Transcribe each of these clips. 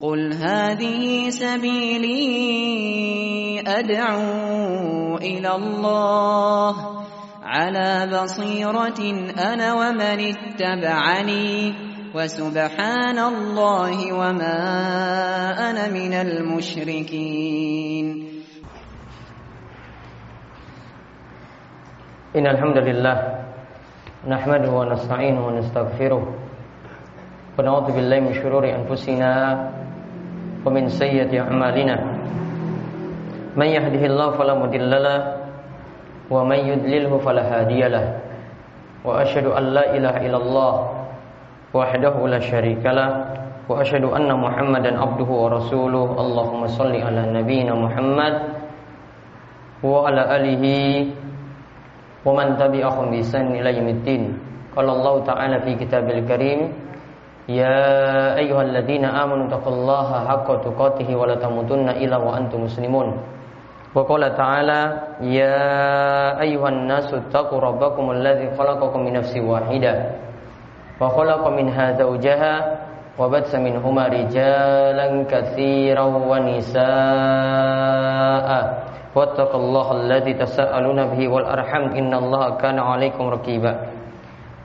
قل هذه سبيلي أدعو إلى الله على بصيرة أنا ومن اتبعني وسبحان الله وما أنا من المشركين. إن الحمد لله نحمده ونستعينه ونستغفره ونعوذ بالله من شرور أنفسنا ومن سيئة أعمالنا من يهده الله فلا مضل له ومن يضلله فلا هادي له وأشهد أن لا إله إلا الله وحده لا شريك له وأشهد أن محمدا عبده ورسوله. اللهم صل على نبينا محمد وعلى آله ومن تبعهم بإحسان إلى يوم الدين. قال الله تعالى في كتابه الكريم يا أيها الذين آمنوا اتقوا الله حق تقاته ولا تموتن إلا وأنتم مسلمون وقال تعالى يا أيها الناس اتقوا ربكم الذي خلقكم من نفس واحدة وخلق منها زوجها وبث منهما رجالا كثيرا ونساء واتقوا الله الذي تساءلون به والأرحم إن الله كان عليكم رقيبا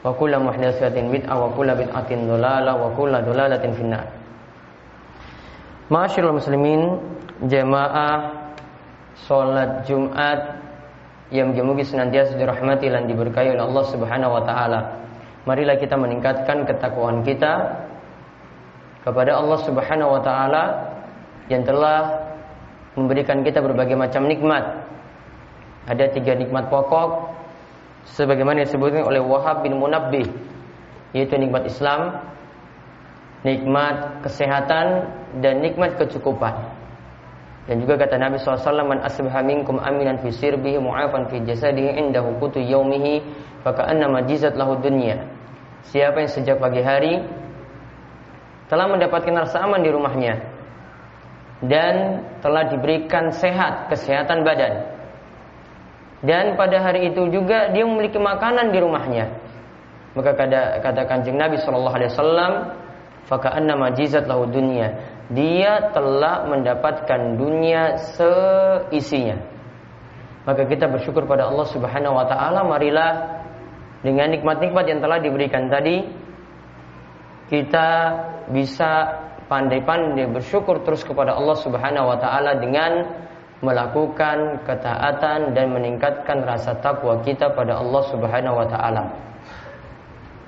wa kullu muhdatsatin bid'ah wa kullu bid'atin dhalalah wa kullu dhalalatin finnar. Ma'asyiral muslimin, jamaah salat Jumat yang mugi senantiasa dirahmati dan diberkahi oleh Allah Subhanahu wa taala. Marilah kita meningkatkan ketakwaan kita kepada Allah Subhanahu wa taala yang telah memberikan kita berbagai macam nikmat. Ada tiga nikmat pokok sebagaimana disebutkan oleh Wahab bin Munabbih yaitu nikmat Islam, nikmat kesehatan dan nikmat kecukupan. Dan juga kata Nabi SAW, Man asbaha minkum aminan fi sirbihi mu'afan fi jasadihi indahu kutu yaumihi Faka'anna majizat lahu dunya Siapa yang sejak pagi hari Telah mendapatkan rasa aman di rumahnya Dan telah diberikan sehat, kesehatan badan dan pada hari itu juga dia memiliki makanan di rumahnya. Maka kata, kata kanjeng Nabi Shallallahu Alaihi Wasallam, faka'anna majizat lahu dunia. Dia telah mendapatkan dunia seisinya. Maka kita bersyukur pada Allah Subhanahu Wa Taala. Marilah dengan nikmat-nikmat yang telah diberikan tadi, kita bisa pandai-pandai bersyukur terus kepada Allah Subhanahu Wa Taala dengan melakukan ketaatan dan meningkatkan rasa takwa kita pada Allah Subhanahu wa taala.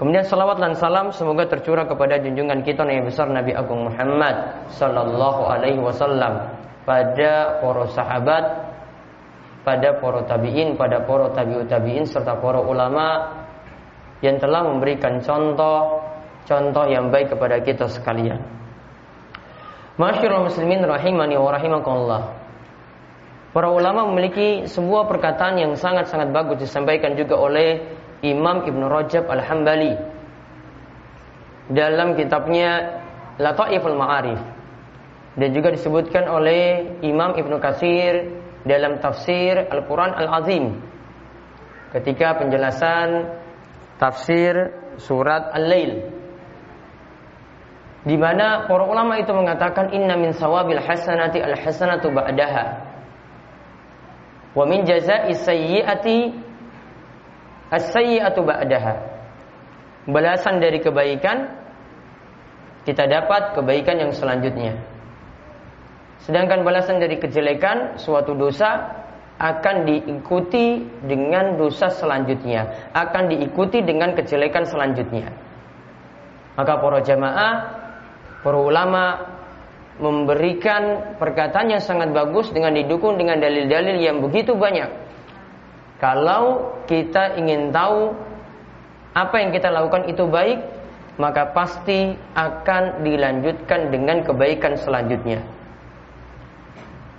Kemudian salawat dan salam semoga tercurah kepada junjungan kita Nabi besar Nabi Agung Muhammad sallallahu alaihi wasallam pada para sahabat, pada para tabi'in, pada para tabi'ut tabi'in serta para ulama yang telah memberikan contoh contoh yang baik kepada kita sekalian. Masyaallah muslimin rahimani wa rahimakumullah. Para ulama memiliki sebuah perkataan yang sangat-sangat bagus disampaikan juga oleh Imam Ibn Rajab Al-Hambali dalam kitabnya Lataiful Ma'arif dan juga disebutkan oleh Imam Ibn Katsir dalam tafsir Al-Quran Al-Azim ketika penjelasan tafsir surat Al-Lail di mana para ulama itu mengatakan inna min sawabil hasanati al-hasanatu ba'daha Wa min jaza'i sayyi'ati as-sayyi'atu ba'daha. Balasan dari kebaikan kita dapat kebaikan yang selanjutnya. Sedangkan balasan dari kejelekan suatu dosa akan diikuti dengan dosa selanjutnya, akan diikuti dengan kejelekan selanjutnya. Maka para jamaah, para ulama memberikan perkataan yang sangat bagus dengan didukung dengan dalil-dalil yang begitu banyak. Kalau kita ingin tahu apa yang kita lakukan itu baik, maka pasti akan dilanjutkan dengan kebaikan selanjutnya.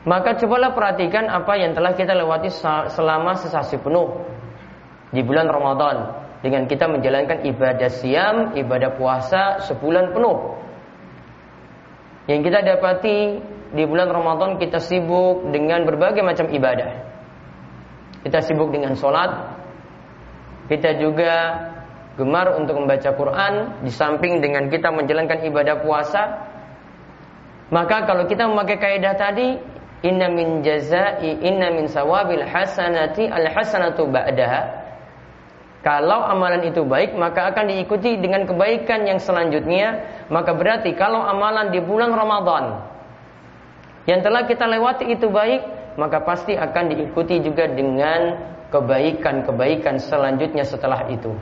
Maka cobalah perhatikan apa yang telah kita lewati selama sesasi penuh di bulan Ramadan dengan kita menjalankan ibadah siam, ibadah puasa sebulan penuh. Yang kita dapati di bulan Ramadan kita sibuk dengan berbagai macam ibadah. Kita sibuk dengan sholat, kita juga gemar untuk membaca Quran di samping dengan kita menjalankan ibadah puasa. Maka kalau kita memakai kaidah tadi, inna min jazai inna min sawabil hasanati al hasanatu ba'daha kalau amalan itu baik, maka akan diikuti dengan kebaikan yang selanjutnya. Maka berarti kalau amalan di bulan Ramadan yang telah kita lewati itu baik, maka pasti akan diikuti juga dengan kebaikan-kebaikan selanjutnya setelah itu.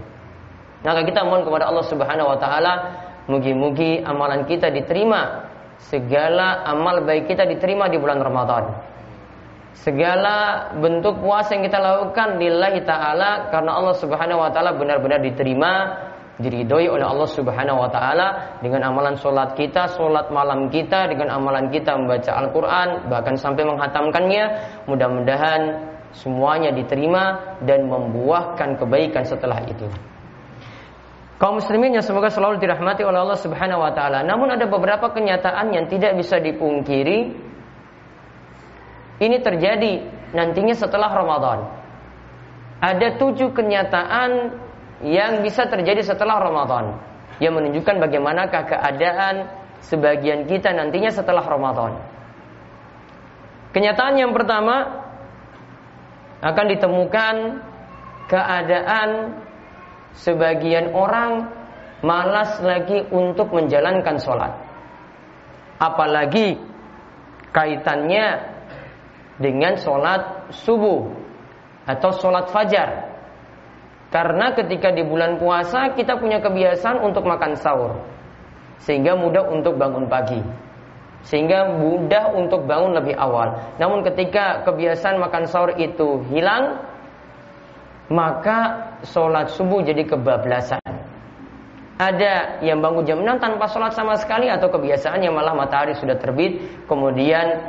Maka kita mohon kepada Allah Subhanahu wa taala, mugi-mugi amalan kita diterima, segala amal baik kita diterima di bulan Ramadan segala bentuk puasa yang kita lakukan lillahi taala karena Allah Subhanahu wa taala benar-benar diterima diridhoi oleh Allah Subhanahu wa taala dengan amalan solat kita, solat malam kita, dengan amalan kita membaca Al-Qur'an bahkan sampai menghatamkannya. Mudah-mudahan semuanya diterima dan membuahkan kebaikan setelah itu. Kaum muslimin yang semoga selalu dirahmati oleh Allah Subhanahu wa taala. Namun ada beberapa kenyataan yang tidak bisa dipungkiri ini terjadi nantinya setelah Ramadan. Ada tujuh kenyataan yang bisa terjadi setelah Ramadan yang menunjukkan bagaimanakah keadaan sebagian kita nantinya setelah Ramadan. Kenyataan yang pertama akan ditemukan keadaan sebagian orang malas lagi untuk menjalankan sholat. Apalagi kaitannya dengan sholat subuh atau sholat fajar. Karena ketika di bulan puasa kita punya kebiasaan untuk makan sahur. Sehingga mudah untuk bangun pagi. Sehingga mudah untuk bangun lebih awal. Namun ketika kebiasaan makan sahur itu hilang, maka sholat subuh jadi kebablasan. Ada yang bangun jam 6 tanpa sholat sama sekali atau kebiasaannya malah matahari sudah terbit, kemudian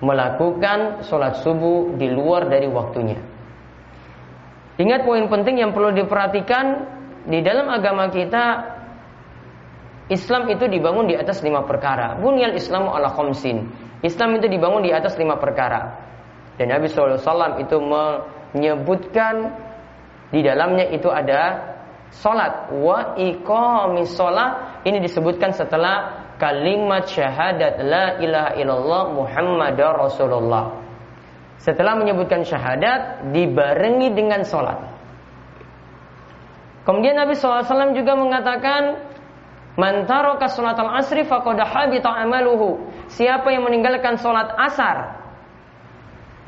melakukan sholat subuh di luar dari waktunya. Ingat poin penting yang perlu diperhatikan di dalam agama kita Islam itu dibangun di atas lima perkara. Bunyal Islamu ala khomsin. Islam itu dibangun di atas lima perkara. Dan Nabi SAW itu menyebutkan di dalamnya itu ada sholat wa iqamis sholat ini disebutkan setelah kalimat syahadat la ilaha illallah Muhammadar Rasulullah. Setelah menyebutkan syahadat dibarengi dengan sholat. Kemudian Nabi SAW juga mengatakan Mantaroka sholat al-asri faqad habita amaluhu. Siapa yang meninggalkan sholat asar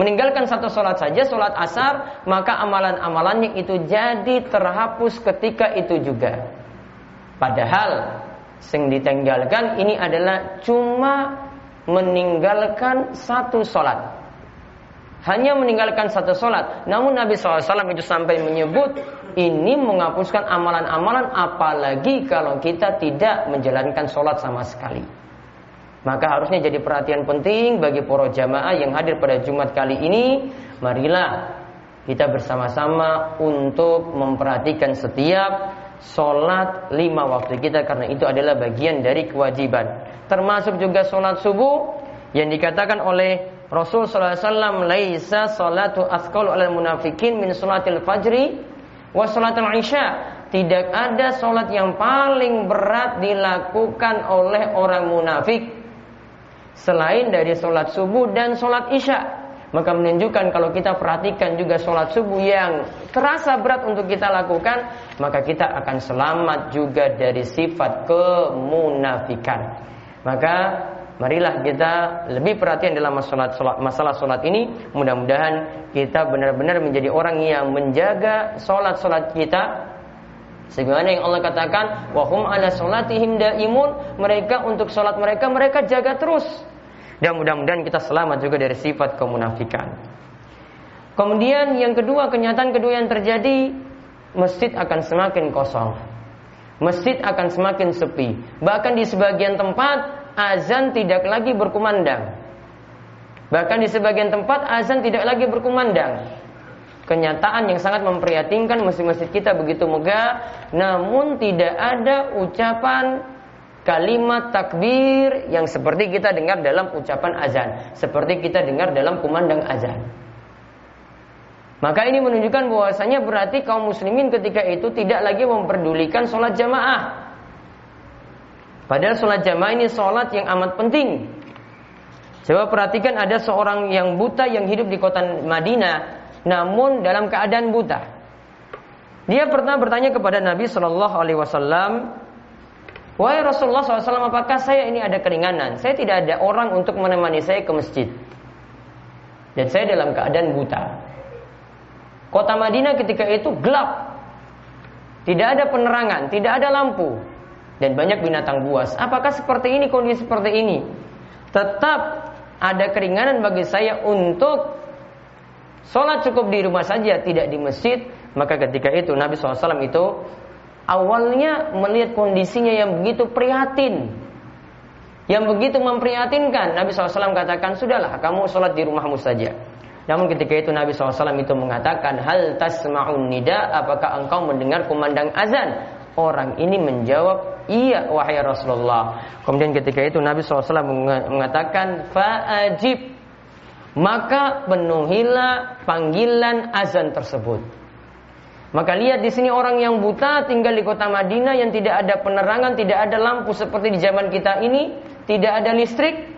Meninggalkan satu sholat saja, sholat asar Maka amalan-amalannya itu jadi terhapus ketika itu juga Padahal sing ditinggalkan ini adalah cuma meninggalkan satu sholat. Hanya meninggalkan satu sholat. Namun Nabi SAW itu sampai menyebut ini menghapuskan amalan-amalan apalagi kalau kita tidak menjalankan sholat sama sekali. Maka harusnya jadi perhatian penting bagi para jamaah yang hadir pada Jumat kali ini. Marilah kita bersama-sama untuk memperhatikan setiap sholat lima waktu kita karena itu adalah bagian dari kewajiban. Termasuk juga sholat subuh yang dikatakan oleh Rasul wasallam laisa salatu asqal alal munafikin min salatil fajri wa salatul isya. Tidak ada sholat yang paling berat dilakukan oleh orang munafik selain dari sholat subuh dan sholat isya. Maka menunjukkan kalau kita perhatikan juga sholat subuh yang terasa berat untuk kita lakukan, maka kita akan selamat juga dari sifat kemunafikan. Maka marilah kita lebih perhatian dalam masalah sholat, masalah sholat ini. Mudah-mudahan kita benar-benar menjadi orang yang menjaga sholat-sholat kita Sebagaimana yang Allah katakan, wahum ala sholatihim daimun, mereka untuk sholat mereka mereka jaga terus. Dan mudah-mudahan kita selamat juga dari sifat kemunafikan. Kemudian yang kedua, kenyataan kedua yang terjadi, masjid akan semakin kosong. Masjid akan semakin sepi. Bahkan di sebagian tempat azan tidak lagi berkumandang. Bahkan di sebagian tempat azan tidak lagi berkumandang. Kenyataan yang sangat memprihatinkan masjid-masjid kita begitu megah, namun tidak ada ucapan kalimat takbir yang seperti kita dengar dalam ucapan azan, seperti kita dengar dalam kumandang azan. Maka ini menunjukkan bahwasanya berarti kaum muslimin ketika itu tidak lagi memperdulikan sholat jamaah. Padahal sholat jamaah ini sholat yang amat penting. Coba perhatikan ada seorang yang buta yang hidup di kota Madinah, namun dalam keadaan buta. Dia pernah bertanya kepada Nabi Shallallahu Alaihi Wasallam, Wahai Rasulullah SAW, apakah saya ini ada keringanan? Saya tidak ada orang untuk menemani saya ke masjid. Dan saya dalam keadaan buta. Kota Madinah ketika itu gelap. Tidak ada penerangan, tidak ada lampu. Dan banyak binatang buas. Apakah seperti ini, kondisi seperti ini? Tetap ada keringanan bagi saya untuk sholat cukup di rumah saja, tidak di masjid. Maka ketika itu Nabi SAW itu awalnya melihat kondisinya yang begitu prihatin, yang begitu memprihatinkan, Nabi SAW katakan, sudahlah kamu sholat di rumahmu saja. Namun ketika itu Nabi SAW itu mengatakan, hal tasma'un nida, apakah engkau mendengar kumandang azan? Orang ini menjawab, iya wahai Rasulullah. Kemudian ketika itu Nabi SAW mengatakan, fa'ajib. Maka penuhilah panggilan azan tersebut. Maka lihat di sini orang yang buta tinggal di kota Madinah yang tidak ada penerangan, tidak ada lampu seperti di zaman kita ini, tidak ada listrik,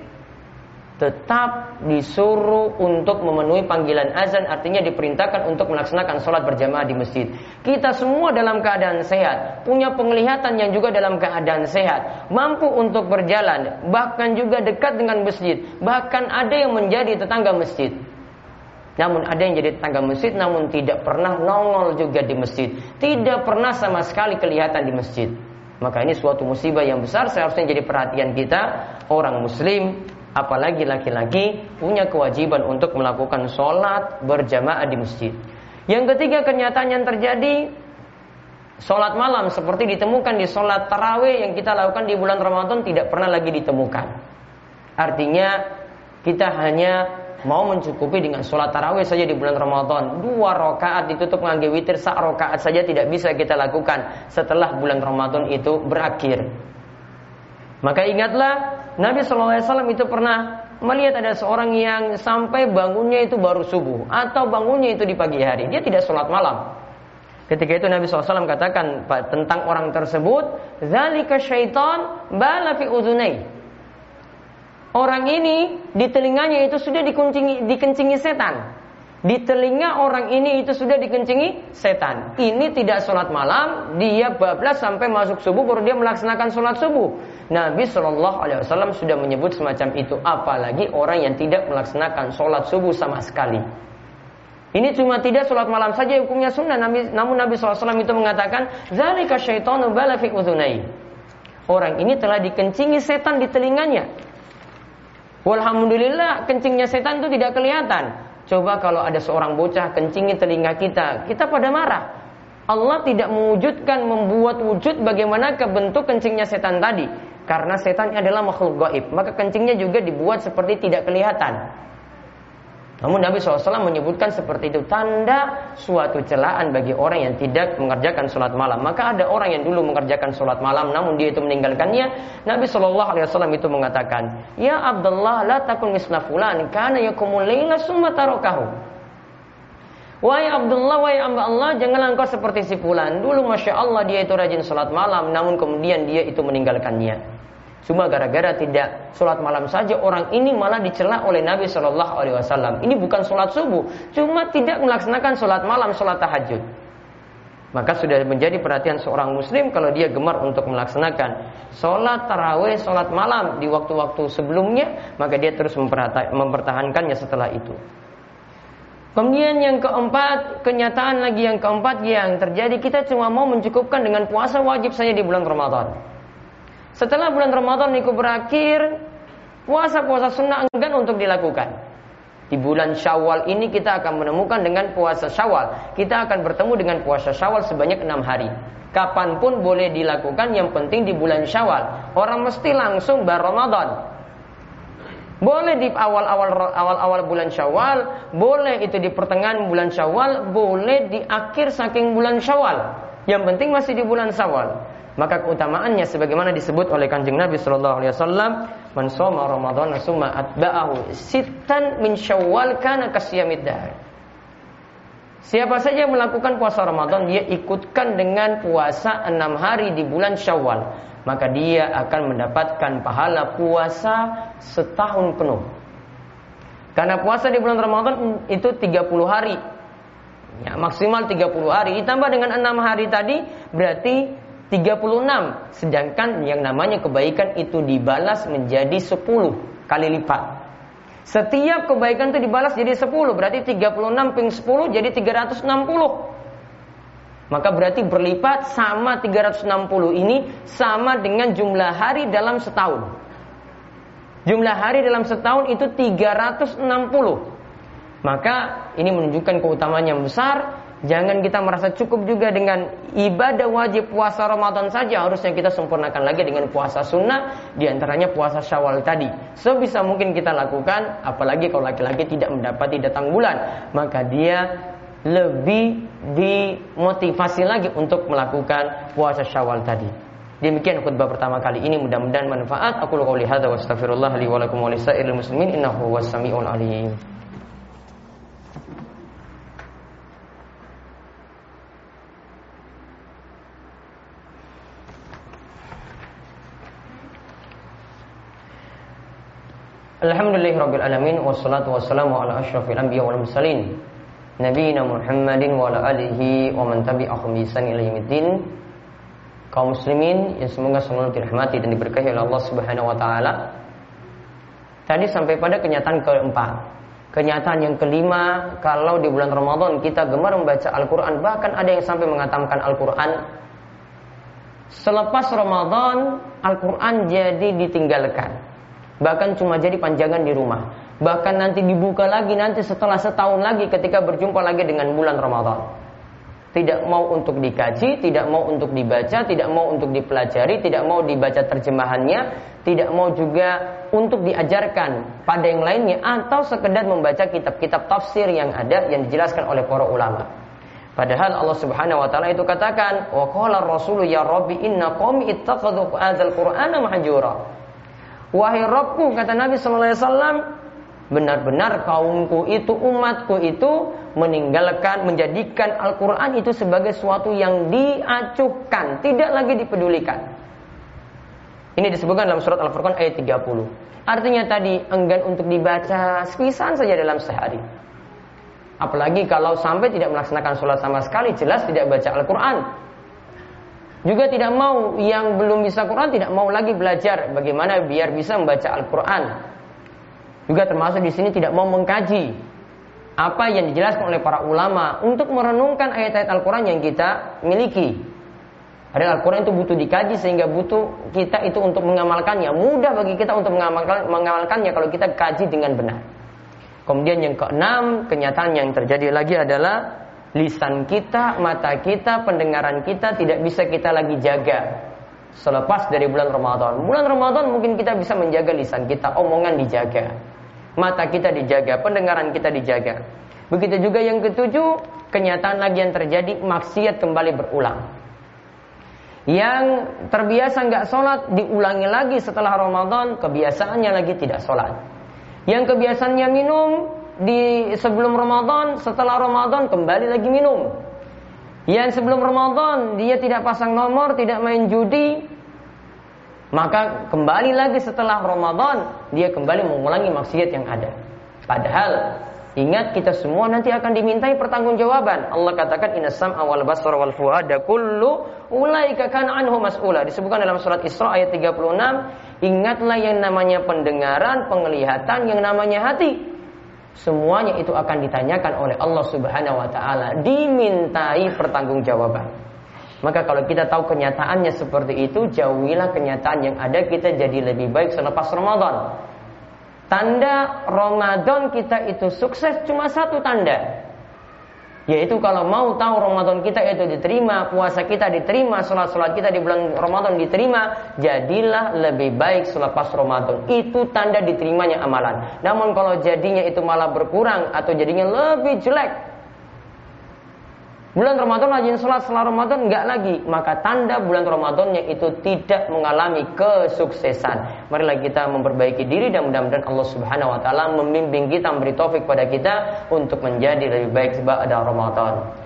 tetap disuruh untuk memenuhi panggilan azan artinya diperintahkan untuk melaksanakan sholat berjamaah di masjid. Kita semua dalam keadaan sehat punya penglihatan yang juga dalam keadaan sehat mampu untuk berjalan bahkan juga dekat dengan masjid bahkan ada yang menjadi tetangga masjid namun ada yang jadi tetangga masjid namun tidak pernah nongol juga di masjid. Tidak pernah sama sekali kelihatan di masjid. Maka ini suatu musibah yang besar seharusnya jadi perhatian kita orang muslim apalagi laki-laki punya kewajiban untuk melakukan sholat berjamaah di masjid. Yang ketiga kenyataan yang terjadi Sholat malam seperti ditemukan di sholat taraweh yang kita lakukan di bulan Ramadan tidak pernah lagi ditemukan. Artinya kita hanya mau mencukupi dengan sholat tarawih saja di bulan Ramadan. Dua rakaat ditutup ngangge witir sak rakaat saja tidak bisa kita lakukan setelah bulan Ramadan itu berakhir. Maka ingatlah Nabi SAW itu pernah melihat ada seorang yang sampai bangunnya itu baru subuh atau bangunnya itu di pagi hari. Dia tidak sholat malam. Ketika itu Nabi SAW katakan tentang orang tersebut, Zalika syaitan bala fi udhunai orang ini di telinganya itu sudah dikuncingi, dikencingi setan. Di telinga orang ini itu sudah dikencingi setan. Ini tidak sholat malam, dia bablas sampai masuk subuh baru dia melaksanakan sholat subuh. Nabi Shallallahu Alaihi Wasallam sudah menyebut semacam itu. Apalagi orang yang tidak melaksanakan sholat subuh sama sekali. Ini cuma tidak sholat malam saja hukumnya sunnah. Nabi, namun Nabi SAW itu mengatakan, Zalika syaitanu bala fi Orang ini telah dikencingi setan di telinganya. Walhamdulillah kencingnya setan itu tidak kelihatan. Coba kalau ada seorang bocah kencingi telinga kita, kita pada marah. Allah tidak mewujudkan membuat wujud bagaimana kebentuk kencingnya setan tadi. Karena setan adalah makhluk gaib, maka kencingnya juga dibuat seperti tidak kelihatan. Namun Nabi SAW menyebutkan seperti itu tanda suatu celaan bagi orang yang tidak mengerjakan sholat malam. Maka ada orang yang dulu mengerjakan sholat malam, namun dia itu meninggalkannya. Nabi SAW itu mengatakan, Ya Abdullah la takun misla fulan, karena yakumul layla summa tarokahu. Wahai Abdullah, wahai amba Allah, janganlah engkau seperti si fulan. Dulu Masya Allah dia itu rajin sholat malam, namun kemudian dia itu meninggalkannya. Cuma gara-gara tidak sholat malam saja orang ini malah dicela oleh Nabi Shallallahu Alaihi Wasallam. Ini bukan sholat subuh, cuma tidak melaksanakan sholat malam, sholat tahajud. Maka sudah menjadi perhatian seorang muslim kalau dia gemar untuk melaksanakan sholat taraweh, sholat malam di waktu-waktu sebelumnya, maka dia terus mempertahankannya setelah itu. Kemudian yang keempat, kenyataan lagi yang keempat yang terjadi kita cuma mau mencukupkan dengan puasa wajib saja di bulan Ramadan. Setelah bulan Ramadan itu berakhir, puasa-puasa sunnah enggan untuk dilakukan. Di bulan Syawal ini kita akan menemukan dengan puasa Syawal. Kita akan bertemu dengan puasa Syawal sebanyak enam hari. Kapan pun boleh dilakukan, yang penting di bulan Syawal. Orang mesti langsung bar Ramadan. Boleh di awal-awal awal-awal bulan Syawal, boleh itu di pertengahan bulan Syawal, boleh di akhir saking bulan Syawal. Yang penting masih di bulan Syawal. Maka keutamaannya sebagaimana disebut oleh Kanjeng Nabi sallallahu alaihi wasallam, "Man shoma Ramadan summa atba'ahu sittan min Syawal kana kasyamid Siapa saja melakukan puasa Ramadan, dia ikutkan dengan puasa enam hari di bulan Syawal maka dia akan mendapatkan pahala puasa setahun penuh. Karena puasa di bulan Ramadan itu 30 hari. Ya, maksimal 30 hari ditambah dengan 6 hari tadi berarti 36. Sedangkan yang namanya kebaikan itu dibalas menjadi 10 kali lipat. Setiap kebaikan itu dibalas jadi 10 berarti 36 ping 10 jadi 360. Maka berarti berlipat sama 360 ini sama dengan jumlah hari dalam setahun. Jumlah hari dalam setahun itu 360. Maka ini menunjukkan keutamaan yang besar. Jangan kita merasa cukup juga dengan ibadah wajib puasa Ramadan saja. Harusnya kita sempurnakan lagi dengan puasa sunnah. Di antaranya puasa syawal tadi. Sebisa mungkin kita lakukan. Apalagi kalau laki-laki tidak mendapati datang bulan. Maka dia lebih dimotivasi lagi untuk melakukan puasa Syawal tadi. Demikian khutbah pertama kali ini mudah-mudahan manfaat. Aku qouli hadza wa astaghfirullah li wa lakum wa lisairil muslimin innahu huwas samiul alim. Alhamdulillahirabbil alamin wassalatu wassalamu ala asyrafil anbiya wal mursalin Nabi Muhammadin wa ala alihi wa man tabi'ahum bi ila yaumiddin. Kaum muslimin yang semoga selalu dirahmati dan diberkahi oleh Allah Subhanahu wa taala. Tadi sampai pada kenyataan keempat. Kenyataan yang kelima, kalau di bulan Ramadan kita gemar membaca Al-Quran, bahkan ada yang sampai mengatakan Al-Quran. Selepas Ramadan, Al-Quran jadi ditinggalkan. Bahkan cuma jadi panjangan di rumah. Bahkan nanti dibuka lagi nanti setelah setahun lagi ketika berjumpa lagi dengan bulan Ramadan. Tidak mau untuk dikaji, tidak mau untuk dibaca, tidak mau untuk dipelajari, tidak mau dibaca terjemahannya, tidak mau juga untuk diajarkan pada yang lainnya atau sekedar membaca kitab-kitab tafsir yang ada yang dijelaskan oleh para ulama. Padahal Allah Subhanahu wa taala itu katakan, "Wa qala ya Rabbi inna qaumi ittakhadhu hadzal Qur'ana mahjura." Wahai Rabbku kata Nabi sallallahu alaihi wasallam, benar-benar kaumku itu umatku itu meninggalkan menjadikan Al-Qur'an itu sebagai sesuatu yang diacuhkan, tidak lagi dipedulikan. Ini disebutkan dalam surat Al-Furqan ayat 30. Artinya tadi enggan untuk dibaca sepisan saja dalam sehari. Apalagi kalau sampai tidak melaksanakan sholat sama sekali, jelas tidak baca Al-Quran. Juga tidak mau yang belum bisa Quran tidak mau lagi belajar bagaimana biar bisa membaca Al-Quran juga termasuk di sini tidak mau mengkaji apa yang dijelaskan oleh para ulama untuk merenungkan ayat-ayat Al-Quran yang kita miliki. Padahal Al-Quran itu butuh dikaji sehingga butuh kita itu untuk mengamalkannya. Mudah bagi kita untuk mengamalkan, mengamalkannya kalau kita kaji dengan benar. Kemudian yang keenam, kenyataan yang terjadi lagi adalah lisan kita, mata kita, pendengaran kita tidak bisa kita lagi jaga selepas dari bulan Ramadan. Bulan Ramadan mungkin kita bisa menjaga lisan kita, omongan dijaga mata kita dijaga, pendengaran kita dijaga. Begitu juga yang ketujuh, kenyataan lagi yang terjadi, maksiat kembali berulang. Yang terbiasa nggak sholat, diulangi lagi setelah Ramadan, kebiasaannya lagi tidak sholat. Yang kebiasaannya minum, di sebelum Ramadan, setelah Ramadan kembali lagi minum. Yang sebelum Ramadan dia tidak pasang nomor, tidak main judi, maka kembali lagi setelah Ramadan dia kembali mengulangi maksiat yang ada. Padahal ingat kita semua nanti akan dimintai pertanggungjawaban. Allah katakan inna sam'a wal basara wal fuada kullu ulaika kana anhu mas'ula. Disebutkan dalam surat Isra ayat 36, ingatlah yang namanya pendengaran, penglihatan, yang namanya hati. Semuanya itu akan ditanyakan oleh Allah Subhanahu wa taala, dimintai pertanggungjawaban. Maka kalau kita tahu kenyataannya seperti itu, jauhilah kenyataan yang ada, kita jadi lebih baik selepas Ramadan. Tanda Ramadan kita itu sukses cuma satu tanda. Yaitu kalau mau tahu Ramadan kita itu diterima, puasa kita diterima, sholat-sholat kita di bulan Ramadan diterima, jadilah lebih baik selepas Ramadan. Itu tanda diterimanya amalan. Namun kalau jadinya itu malah berkurang atau jadinya lebih jelek, Bulan Ramadan rajin sholat setelah Ramadan enggak lagi. Maka tanda bulan Ramadannya itu tidak mengalami kesuksesan. Marilah kita memperbaiki diri dan mudah-mudahan Allah subhanahu wa ta'ala Membimbing kita, memberi taufik pada kita Untuk menjadi lebih baik sebab ada Ramadan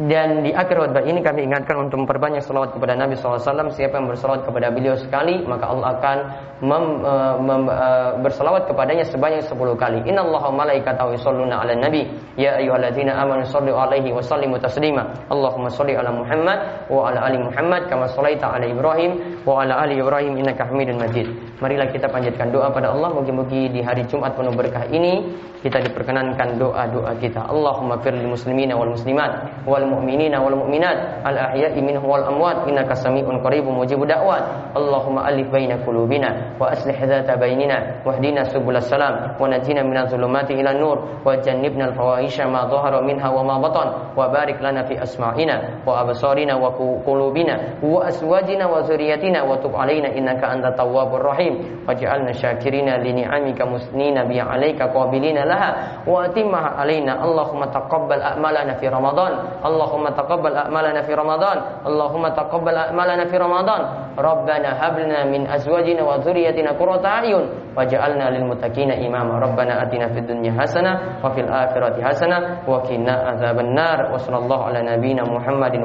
dan di akhir khutbah ini kami ingatkan untuk memperbanyak salawat kepada Nabi SAW. Siapa yang bersalawat kepada beliau sekali, maka Allah akan mem, uh, mem, uh, bersalawat kepadanya sebanyak 10 kali. Inna Allah malaikatahu yusalluna ala nabi. Ya ayuhalladzina amanu sallu alaihi wa sallimu taslima. Allahumma salli ala Muhammad wa ala ali Muhammad kama sallaita ala Ibrahim wa ala ali Ibrahim innaka Hamidun Majid. Marilah kita panjatkan doa pada Allah. Mungkin-mungkin di hari Jumat penuh berkah ini kita diperkenankan doa-doa kita. Allahumma firli muslimina wal muslimat wal mu'minina wal mu'minat al ahya'i minhum wal amwat innaka sami'un qaribun mujibud da'wat. Allahumma alif baina qulubina wa aslih dhata bainina wahdina subulas salam wa najina minadh dhulumati ila nur wa jannibna al fawahisha ma dhahara minha wa ma batan wa barik lana fi asma'ina wa absarina wa qulubina wa aswajina wa zurriyyatina wa tub alaina innaka antat tawwabur rahim waj'alna syakirina li ni'amika musnina bi 'alaika qabilina laha wa atimmaha alaina Allahumma taqabbal a'malana fi Ramadan Allahumma taqabbal a'malana fi Ramadan Allahumma taqabbal a'malana fi Ramadan Rabbana hab lana min azwajina wa dhurriyyatina qurrata a'yun waj'alna lil muttaqina imama Rabbana atina fid dunya hasanah wa fil akhirati hasanah wa qina adzabannar wa sallallahu ala nabiyyina Muhammadin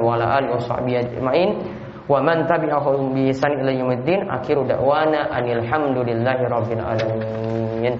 wa man tabi'ahum bi ihsan ila yaumiddin akhiru da'wana anil hamdulillahi rabbil alamin